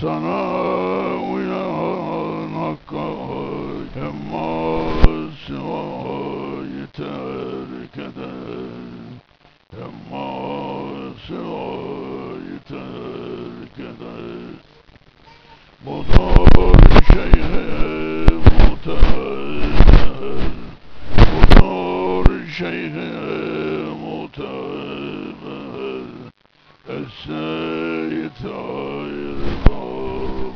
Sana uyan hakka Emma sıvayı terk eder Emma sıvayı terk eder Budur şeyhe muteber Budur şeyhe muteber Es-Seyyid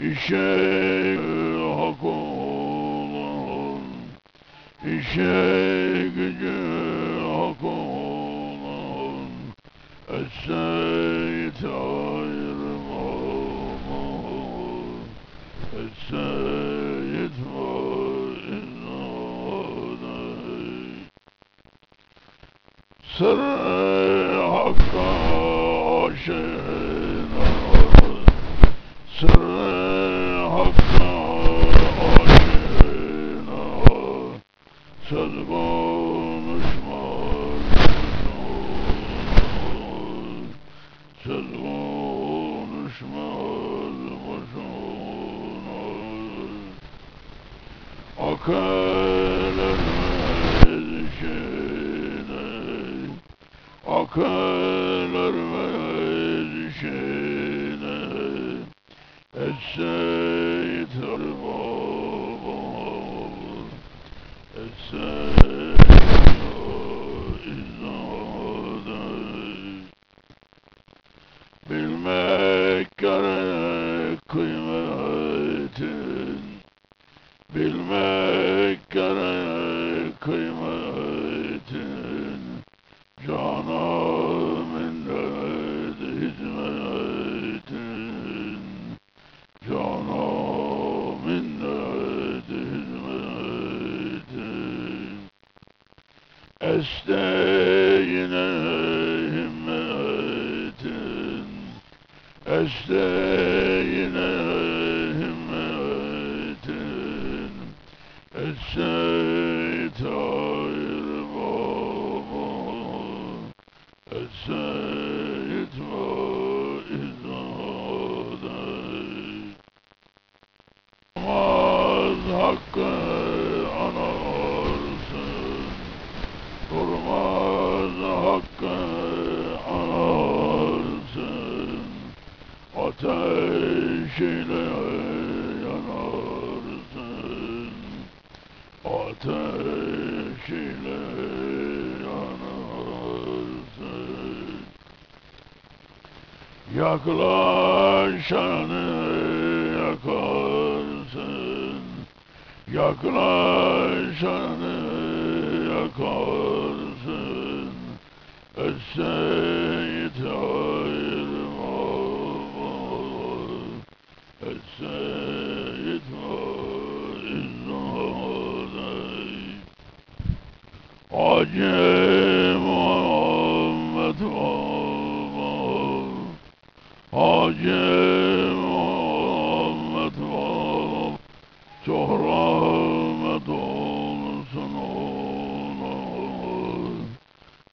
İşe hak olan İşe gücü hak olan Es-Seyyid ayrılmamalı Es-Seyyid faizade Sırrı hakka aşina Sırrı hakka aşina Söz konuşmaz boşuna Söz konuşmaz boşuna Akıl ermez şeyde Akıl ermez şeyde Es-Seyyid Esteyine himmetin Esteyine himmetin Es-Seyyid Hayr Baba Es-Seyyid Faizade Durmaz hakkı İle yanarsın. Ateş ile yanarsın. Yaklaşanı yakarsın. Yaklaşanı yakarsın. Es-Seyyid Çok rahmet olsun ona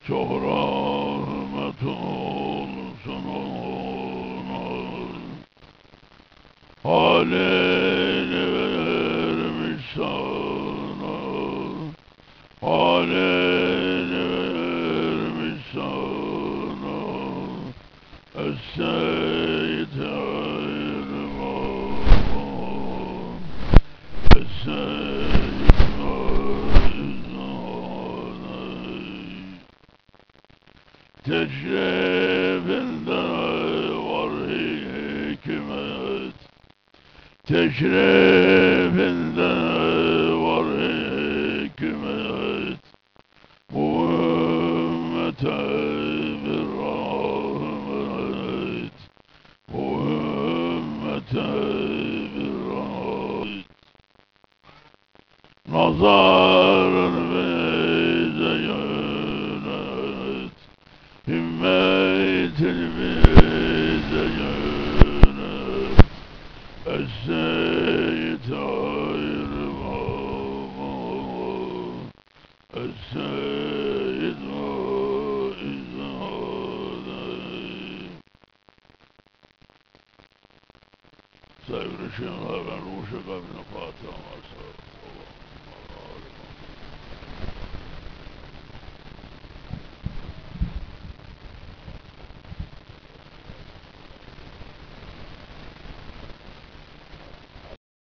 Çok rahmet olsun ona Halini vermiş sana Halini vermiş sana Es-Seyyid ayrılmama Es-Seyyid faizade teşrifinde var hikmet bu ümmete bir rahmet. Bu ümmete bir rahmet. Nazarın bize yönet himmetin bize yönet Ezzel دایورشن لابن روش قبل نفات آمار